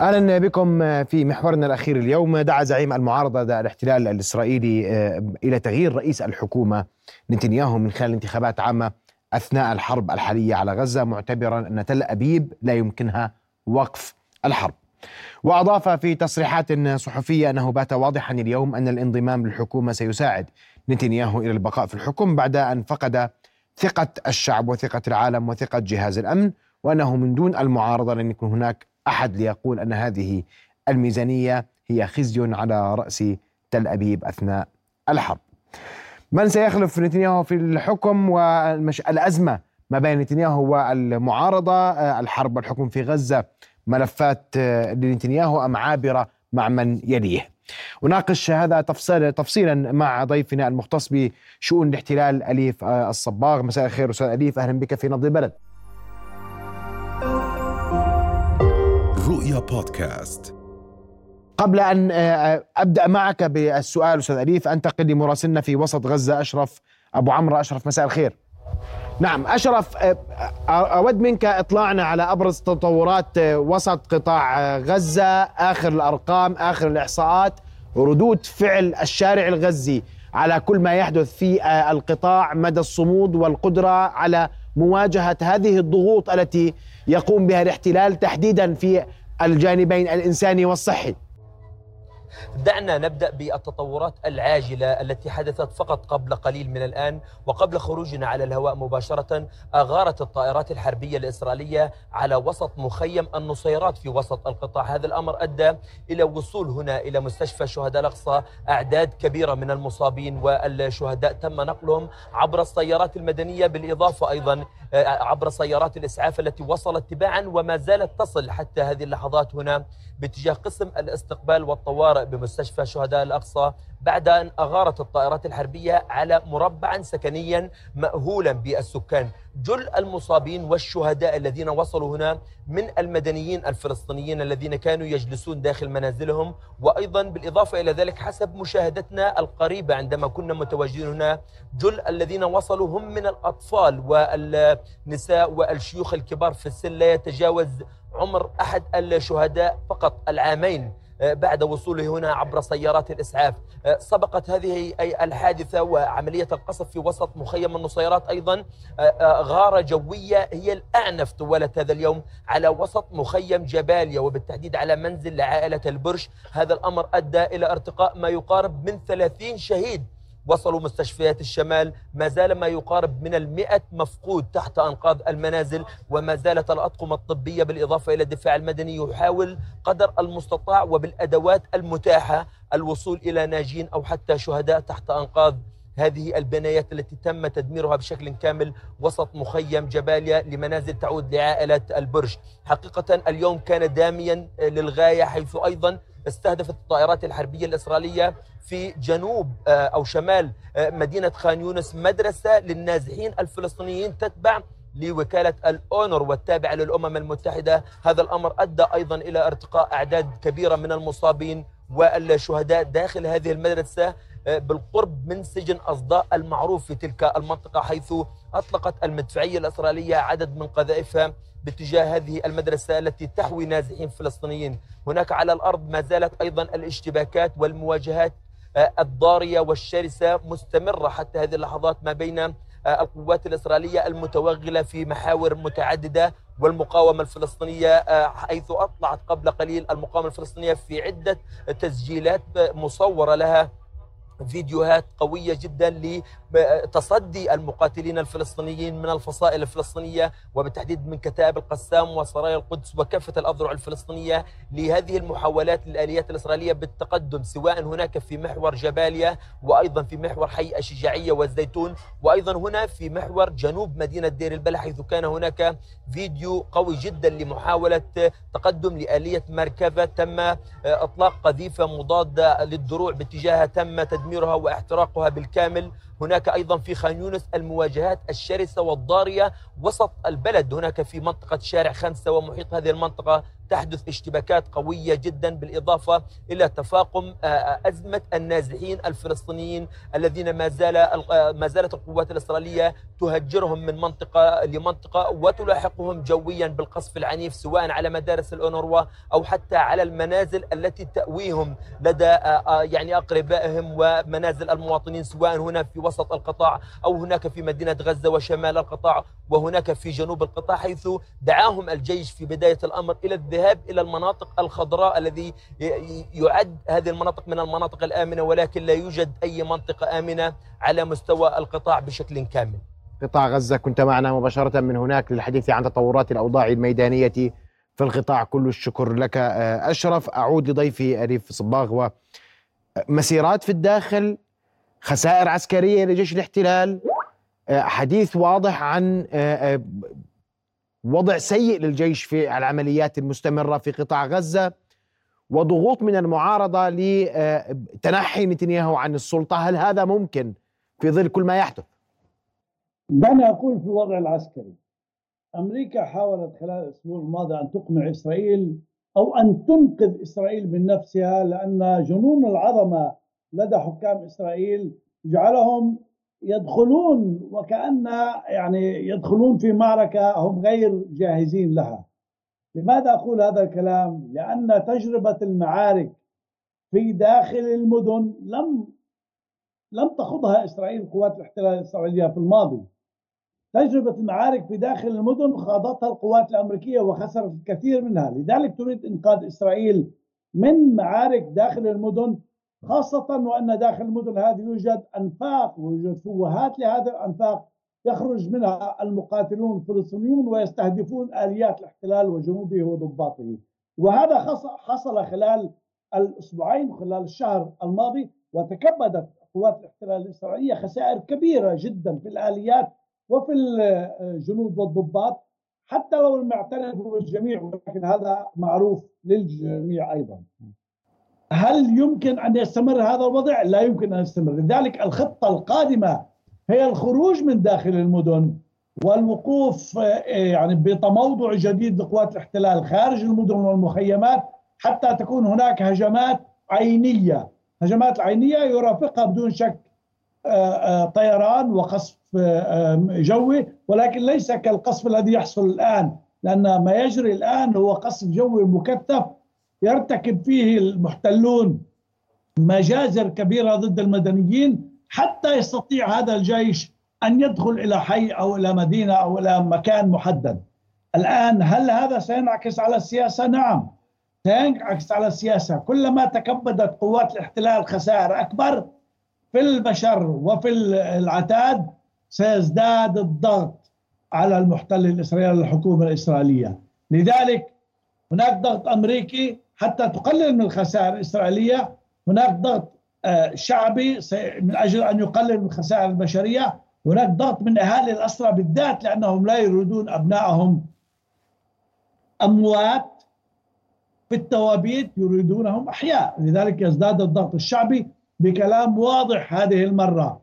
أهلا بكم في محورنا الأخير اليوم دعا زعيم المعارضة الاحتلال الإسرائيلي آه، إلى تغيير رئيس الحكومة نتنياهو من خلال انتخابات عامة أثناء الحرب الحالية على غزة معتبرا أن تل أبيب لا يمكنها وقف الحرب. وأضاف في تصريحات صحفية أنه بات واضحا اليوم أن الانضمام للحكومة سيساعد نتنياهو إلى البقاء في الحكم بعد أن فقد ثقة الشعب وثقة العالم وثقة جهاز الأمن وأنه من دون المعارضة لن يكون هناك أحد ليقول أن هذه الميزانية هي خزي على رأس تل أبيب أثناء الحرب. من سيخلف نتنياهو في الحكم والازمه ما بين نتنياهو والمعارضة الحرب والحكم في غزة ملفات لنتنياهو أم عابرة مع من يليه. وناقش هذا تفصيلا تفصيلا مع ضيفنا المختص بشؤون الاحتلال أليف الصباغ مساء الخير أستاذ أليف أهلا بك في نبض البلد. بودكاست قبل أن آه، أبدأ معك بالسؤال أستاذ أليف انتقل لمراسلنا في وسط غزة أشرف أبو عمرو أشرف مساء الخير. نعم أشرف آه، آه، أود منك إطلاعنا على أبرز تطورات وسط قطاع غزة آخر الأرقام آخر الإحصاءات ردود فعل الشارع الغزي على كل ما يحدث في القطاع مدى الصمود والقدرة على مواجهة هذه الضغوط التي يقوم بها الاحتلال تحديدا في الجانبين الإنساني والصحي. دعنا نبدأ بالتطورات العاجلة التي حدثت فقط قبل قليل من الآن وقبل خروجنا على الهواء مباشرة أغارت الطائرات الحربية الإسرائيلية على وسط مخيم النصيرات في وسط القطاع، هذا الأمر أدى إلى وصول هنا إلى مستشفى شهداء الأقصى أعداد كبيرة من المصابين والشهداء تم نقلهم عبر السيارات المدنية بالإضافة أيضا آه، عبر سيارات الإسعاف التي وصلت تباعا وما زالت تصل حتى هذه اللحظات هنا باتجاه قسم الاستقبال والطوارئ. بمستشفى شهداء الأقصى بعد أن أغارت الطائرات الحربية على مربعا سكنيا مأهولا بالسكان. جل المصابين والشهداء الذين وصلوا هنا من المدنيين الفلسطينيين الذين كانوا يجلسون داخل منازلهم. وأيضا بالإضافة إلى ذلك حسب مشاهدتنا القريبة عندما كنا متواجدين هنا جل الذين وصلوا هم من الأطفال والنساء والشيوخ الكبار في السن لا يتجاوز عمر أحد الشهداء فقط العامين. بعد وصوله هنا عبر سيارات الإسعاف. آه، سبقت هذه الحادثة وعملية القصف في وسط مخيم النصيرات أيضا. آه، غارة جوية هي الأعنف طوال هذا اليوم على وسط مخيم جباليا وبالتحديد على منزل لعائلة البرش. هذا الأمر أدى إلى ارتقاء ما يقارب من 30 شهيد وصلوا مستشفيات الشمال ما زال ما يقارب من المئة مفقود تحت أنقاض المنازل وما زالت الأطقم الطبية بالإضافة إلى الدفاع المدني يحاول قدر المستطاع وبالأدوات المتاحة الوصول إلى ناجين أو حتى شهداء تحت أنقاض هذه البنايات التي تم تدميرها بشكل كامل وسط مخيم جباليا لمنازل تعود لعائلة البرج. حقيقة اليوم كان داميا للغاية حيث أيضا استهدفت الطائرات الحربية الإسرائيلية في جنوب آه، أو شمال آه، مدينة خان يونس مدرسة للنازحين الفلسطينيين تتبع لوكالة الأونر والتابعة للأمم المتحدة. هذا الأمر أدى أيضا إلى ارتقاء أعداد كبيرة من المصابين والشهداء داخل هذه المدرسة آه، بالقرب من سجن أصداء المعروف في تلك المنطقة حيث أطلقت المدفعية الإسرائيلية عدد من قذائفها باتجاه هذه المدرسة التي تحوي نازحين فلسطينيين. هناك على الأرض ما زالت أيضا الاشتباكات والمواجهات آه، الضارية والشرسة مستمرة حتى هذه اللحظات ما بين آه، القوات الإسرائيلية المتوغلة في محاور متعددة والمقاومة الفلسطينية آه، حيث أطلعت قبل قليل المقاومة الفلسطينية في عدة تسجيلات مصورة لها فيديوهات قوية جدا لتصدي المقاتلين الفلسطينيين من الفصائل الفلسطينية وبالتحديد من كتائب القسام وسرايا القدس وكافة الأذرع الفلسطينية لهذه المحاولات للآليات الإسرائيلية بالتقدم سواء هناك في محور جباليا وأيضا في محور حي الشجاعية والزيتون وأيضا هنا في محور جنوب مدينة دير البلح حيث كان هناك فيديو قوي جدا لمحاولة تقدم لآلية مركبة تم إطلاق قذيفة مضادة للدروع باتجاهها تم تدمير تدميرها واحتراقها بالكامل. هناك أيضا في خان يونس المواجهات الشرسة والضارية وسط البلد. هناك في منطقة شارع خمسة ومحيط هذه المنطقة تحدث اشتباكات قوية جدا بالإضافة إلى تفاقم أزمة النازحين الفلسطينيين الذين ما زال ما زالت القوات الإسرائيلية تهجرهم من منطقة لمنطقة وتلاحقهم جويا بالقصف العنيف سواء على مدارس الأونروا أو حتى على المنازل التي تأويهم لدى يعني أقربائهم ومنازل المواطنين سواء هنا في وسط القطاع أو هناك في مدينة غزة وشمال القطاع وهناك في جنوب القطاع حيث دعاهم الجيش في بداية الأمر إلى الذهاب إلى المناطق الخضراء الذي يعد هذه المناطق من المناطق الآمنة ولكن لا يوجد أي منطقة آمنة على مستوى القطاع بشكل كامل. قطاع غزة كنت معنا مباشرة من هناك للحديث عن تطورات الأوضاع الميدانية في القطاع. كل الشكر لك أشرف. أعود لضيفي أريف صباغ ومسيرات في الداخل خسائر عسكرية لجيش الاحتلال حديث واضح عن وضع سيء للجيش في العمليات المستمرة في قطاع غزة وضغوط من المعارضة لتنحي نتنياهو عن السلطة هل هذا ممكن في ظل كل ما يحدث؟ دعني أقول في الوضع العسكري أمريكا حاولت خلال الأسبوع الماضي أن تقنع إسرائيل أو أن تنقذ إسرائيل من نفسها لأن جنون العظمة لدى حكام إسرائيل جعلهم يدخلون وكأن يعني يدخلون في معركة هم غير جاهزين لها. لماذا أقول هذا الكلام؟ لأن تجربة المعارك في داخل المدن لم لم تخوضها إسرائيل قوات الاحتلال الإسرائيلية في الماضي. تجربة المعارك في داخل المدن خاضتها القوات الأمريكية وخسرت الكثير منها. لذلك تريد إنقاذ إسرائيل من معارك داخل المدن خاصة وأن داخل المدن هذه يوجد أنفاق ويوجد فوهات لهذه الأنفاق يخرج منها المقاتلون الفلسطينيون ويستهدفون آليات الاحتلال وجنوده وضباطه. وهذا حصل خلال الأسبوعين خلال الشهر الماضي وتكبدت قوات الاحتلال الإسرائيلية خسائر كبيرة جدا في الآليات وفي الجنود والضباط حتى لو لم يعترفوا بالجميع ولكن هذا معروف للجميع أيضا. هل يمكن أن يستمر هذا الوضع؟ لا يمكن أن يستمر لذلك الخطة القادمة هي الخروج من داخل المدن والوقوف يعني بتموضع جديد لقوات الاحتلال خارج المدن والمخيمات حتى تكون هناك هجمات عينية هجمات عينية يرافقها بدون شك طيران وقصف جوي ولكن ليس كالقصف الذي يحصل الآن لأن ما يجري الآن هو قصف جوي مكثف يرتكب فيه المحتلون مجازر كبيرة ضد المدنيين حتى يستطيع هذا الجيش أن يدخل إلى حي أو إلى مدينة أو إلى مكان محدد. الآن هل هذا سينعكس على السياسة؟ نعم. سينعكس على السياسة، كلما تكبدت قوات الاحتلال خسائر أكبر في البشر وفي العتاد سيزداد الضغط على المحتل الإسرائيلي الحكومة الإسرائيلية. لذلك هناك ضغط أمريكي حتى تقلل من الخسائر الإسرائيلية. هناك ضغط شعبي من أجل أن يقلل من الخسائر البشرية. هناك ضغط من أهالي الأسرى بالذات لأنهم لا يريدون أبنائهم. أموات في التوابيت يريدونهم أحياء. لذلك يزداد الضغط الشعبي بكلام واضح هذه المرة.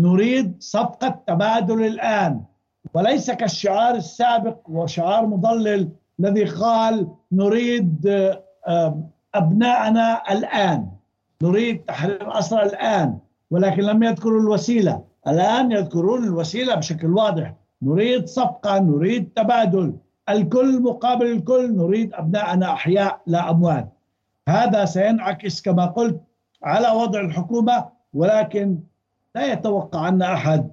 نريد صفقة تبادل الآن وليس كالشعار السابق وشعار مضلل الذي قال نريد أبناءنا الآن. نريد تحرير أسرى الآن ولكن لم يذكروا الوسيلة. الآن يذكرون الوسيلة بشكل واضح. نريد صفقة نريد تبادل. الكل مقابل الكل. نريد أبناءنا أحياء لا أموات. هذا سينعكس كما قلت على وضع الحكومة ولكن لا يتوقع عنا أحد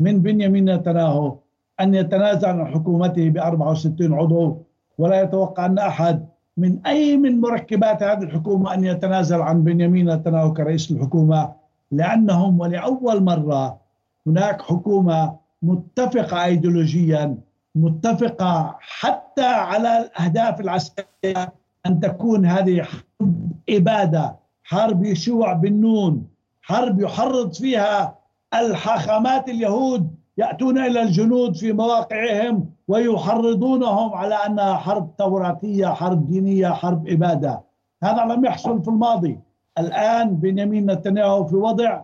من بنيامين نتنياهو أن يتنازل عن حكومته ب 64 عضو ولا يتوقع أن أحد من أي من مركبات هذه الحكومة أن يتنازل عن بنيامين نتنياهو كرئيس الحكومة لأنهم ولأول مرة هناك حكومة متفقة أيديولوجيا متفقة حتى على الأهداف العسكرية أن تكون هذه حرب إبادة حرب يشوع بالنون حرب يحرض فيها الحاخامات اليهود يأتون إلى الجنود في مواقعهم ويحرضونهم على أنها حرب توراتية حرب دينية حرب إبادة. هذا لم يحصل في الماضي. الآن بنيامين نتنياهو في وضع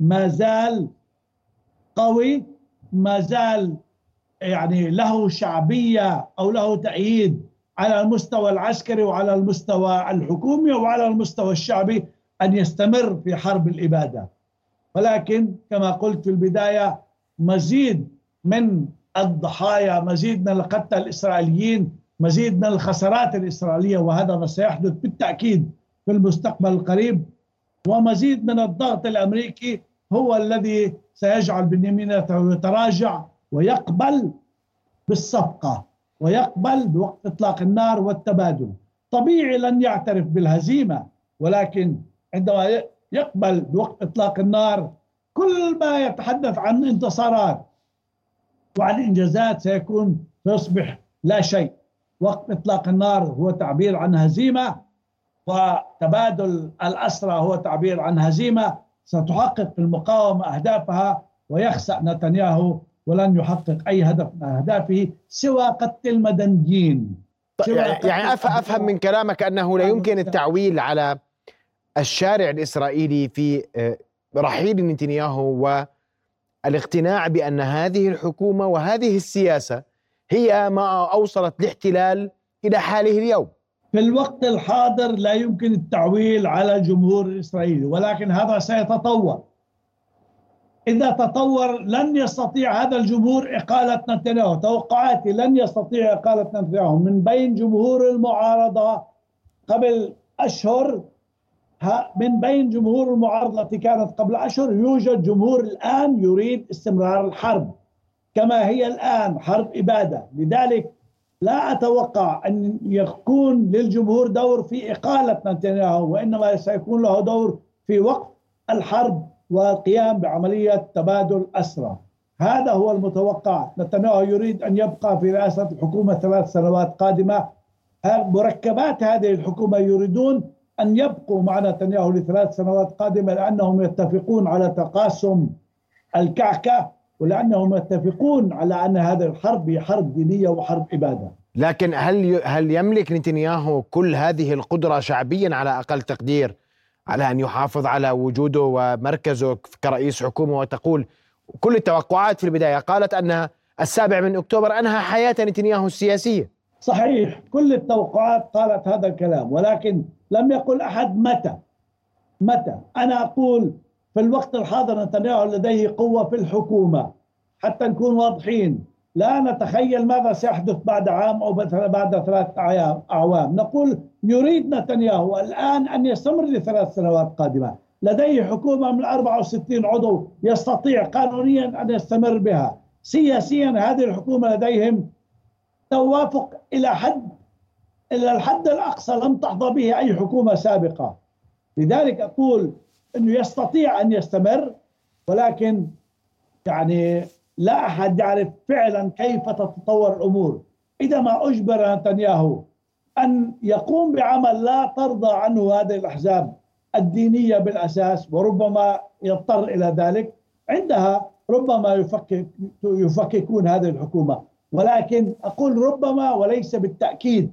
ما زال قوي ما زال يعني له شعبية أو له تأييد على المستوى العسكري وعلى المستوى الحكومي وعلى المستوى الشعبي أن يستمر في حرب الإبادة. ولكن كما قلت في البداية مزيد من الضحايا مزيد من القتلى الإسرائيليين مزيد من الخسارات الإسرائيلية وهذا ما سيحدث بالتأكيد في المستقبل القريب. ومزيد من الضغط الأمريكي هو الذي سيجعل بنيامين يتراجع ويقبل بالصفقة ويقبل بوقت إطلاق النار والتبادل. طبيعي لن يعترف بالهزيمة ولكن عندما يقبل بوقت إطلاق النار كل ما يتحدث عن انتصارات وعن إنجازات سيكون سيصبح لا شيء. وقت إطلاق النار هو تعبير عن هزيمة وتبادل الأسرى هو تعبير عن هزيمة. ستحقق المقاومة أهدافها ويخسأ نتنياهو ولن يحقق أي هدف من أهدافه سوى قتل المدنيين. يعني أفهم من كلامك أنه لا يمكن التعويل على الشارع الإسرائيلي في آه، رحيل نتنياهو والاقتناع بأن هذه الحكومة وهذه السياسة هي ما أوصلت الاحتلال إلى حاله اليوم. في الوقت الحاضر لا يمكن التعويل على الجمهور الإسرائيلي ولكن هذا سيتطور. إذا تطور لن يستطيع هذا الجمهور إقالة نتنياهو. توقعاتي لن يستطيع إقالة نتنياهو من بين جمهور المعارضة قبل أشهر من بين جمهور المعارضة التي كانت قبل أشهر يوجد جمهور الآن يريد استمرار الحرب. كما هي الآن حرب إبادة. لذلك لا أتوقع أن يكون للجمهور دور في إقالة نتنياهو وإنما سيكون له دور في وقف الحرب والقيام بعملية تبادل أسرى. هذا هو المتوقع. نتنياهو يريد أن يبقى في رئاسة الحكومة ثلاث سنوات قادمة. مركبات هذه الحكومة يريدون أن يبقوا مع نتنياهو لثلاث سنوات قادمة لأنهم يتفقون على تقاسم الكعكة ولأنهم يتفقون على أن هذه الحرب هي حرب دينية وحرب إبادة لكن هل هل يملك نتنياهو كل هذه القدرة شعبيا على أقل تقدير على أن يحافظ على وجوده ومركزه كرئيس حكومة وتقول كل التوقعات في البداية قالت أن السابع من أكتوبر أنهى حياة نتنياهو السياسية؟ صحيح كل التوقعات قالت هذا الكلام ولكن لم يقل أحد متى. متى؟ أنا أقول في الوقت الحاضر نتنياهو لديه قوة في الحكومة. حتى نكون واضحين لا نتخيل ماذا سيحدث بعد عام أو بعد ثلاث أعوام. نقول يريد نتنياهو الآن أن يستمر لثلاث سنوات قادمة. لديه حكومة من 64 عضو يستطيع قانونيا أن يستمر بها. سياسيا هذه الحكومة لديهم توافق إلى حد إلى الحد الأقصى لم تحظى به أي حكومة سابقة. لذلك أقول أنه يستطيع أن يستمر ولكن يعني لا أحد يعرف فعلا كيف تتطور الأمور. إذا ما أجبر نتنياهو أن يقوم بعمل لا ترضى عنه هذه الأحزاب الدينية بالأساس وربما يضطر إلى ذلك عندها ربما يفكك يفككون هذه الحكومة. ولكن أقول ربما وليس بالتأكيد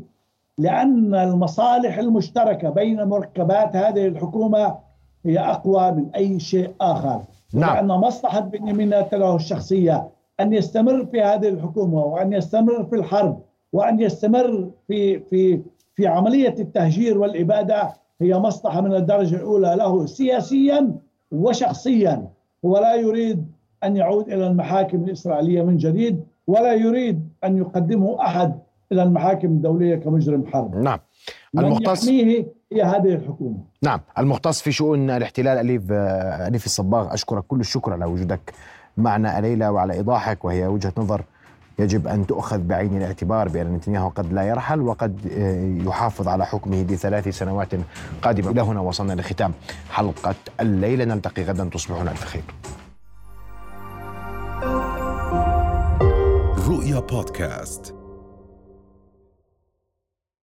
لأن المصالح المشتركة بين مركبات هذه الحكومة هي أقوى من أي شيء آخر نعم. لأن مصلحة بنيامين نتنياهو الشخصية أن يستمر في هذه الحكومة وأن يستمر في الحرب وأن يستمر في في في عملية التهجير والإبادة هي مصلحة من الدرجة الأولى له سياسيا وشخصيا هو لا يريد أن يعود إلى المحاكم الإسرائيلية من جديد ولا يريد أن يقدمه أحد. إلى المحاكم الدولية كمجرم حرب. نعم. المختص يحميه هي هذه الحكومة. نعم. المختص في شؤون الاحتلال أليف آه، أليف الصباغ أشكرك كل الشكر على وجودك معنا الليلة وعلى إيضاحك وهي وجهة نظر يجب أن تؤخذ بعين الاعتبار بأن نتنياهو قد لا يرحل وقد آه، يحافظ على حكمه لثلاث سنوات قادمة. إلى هنا وصلنا لختام حلقة الليلة نلتقي غدا تصبحون ألف خير. رؤيا بودكاست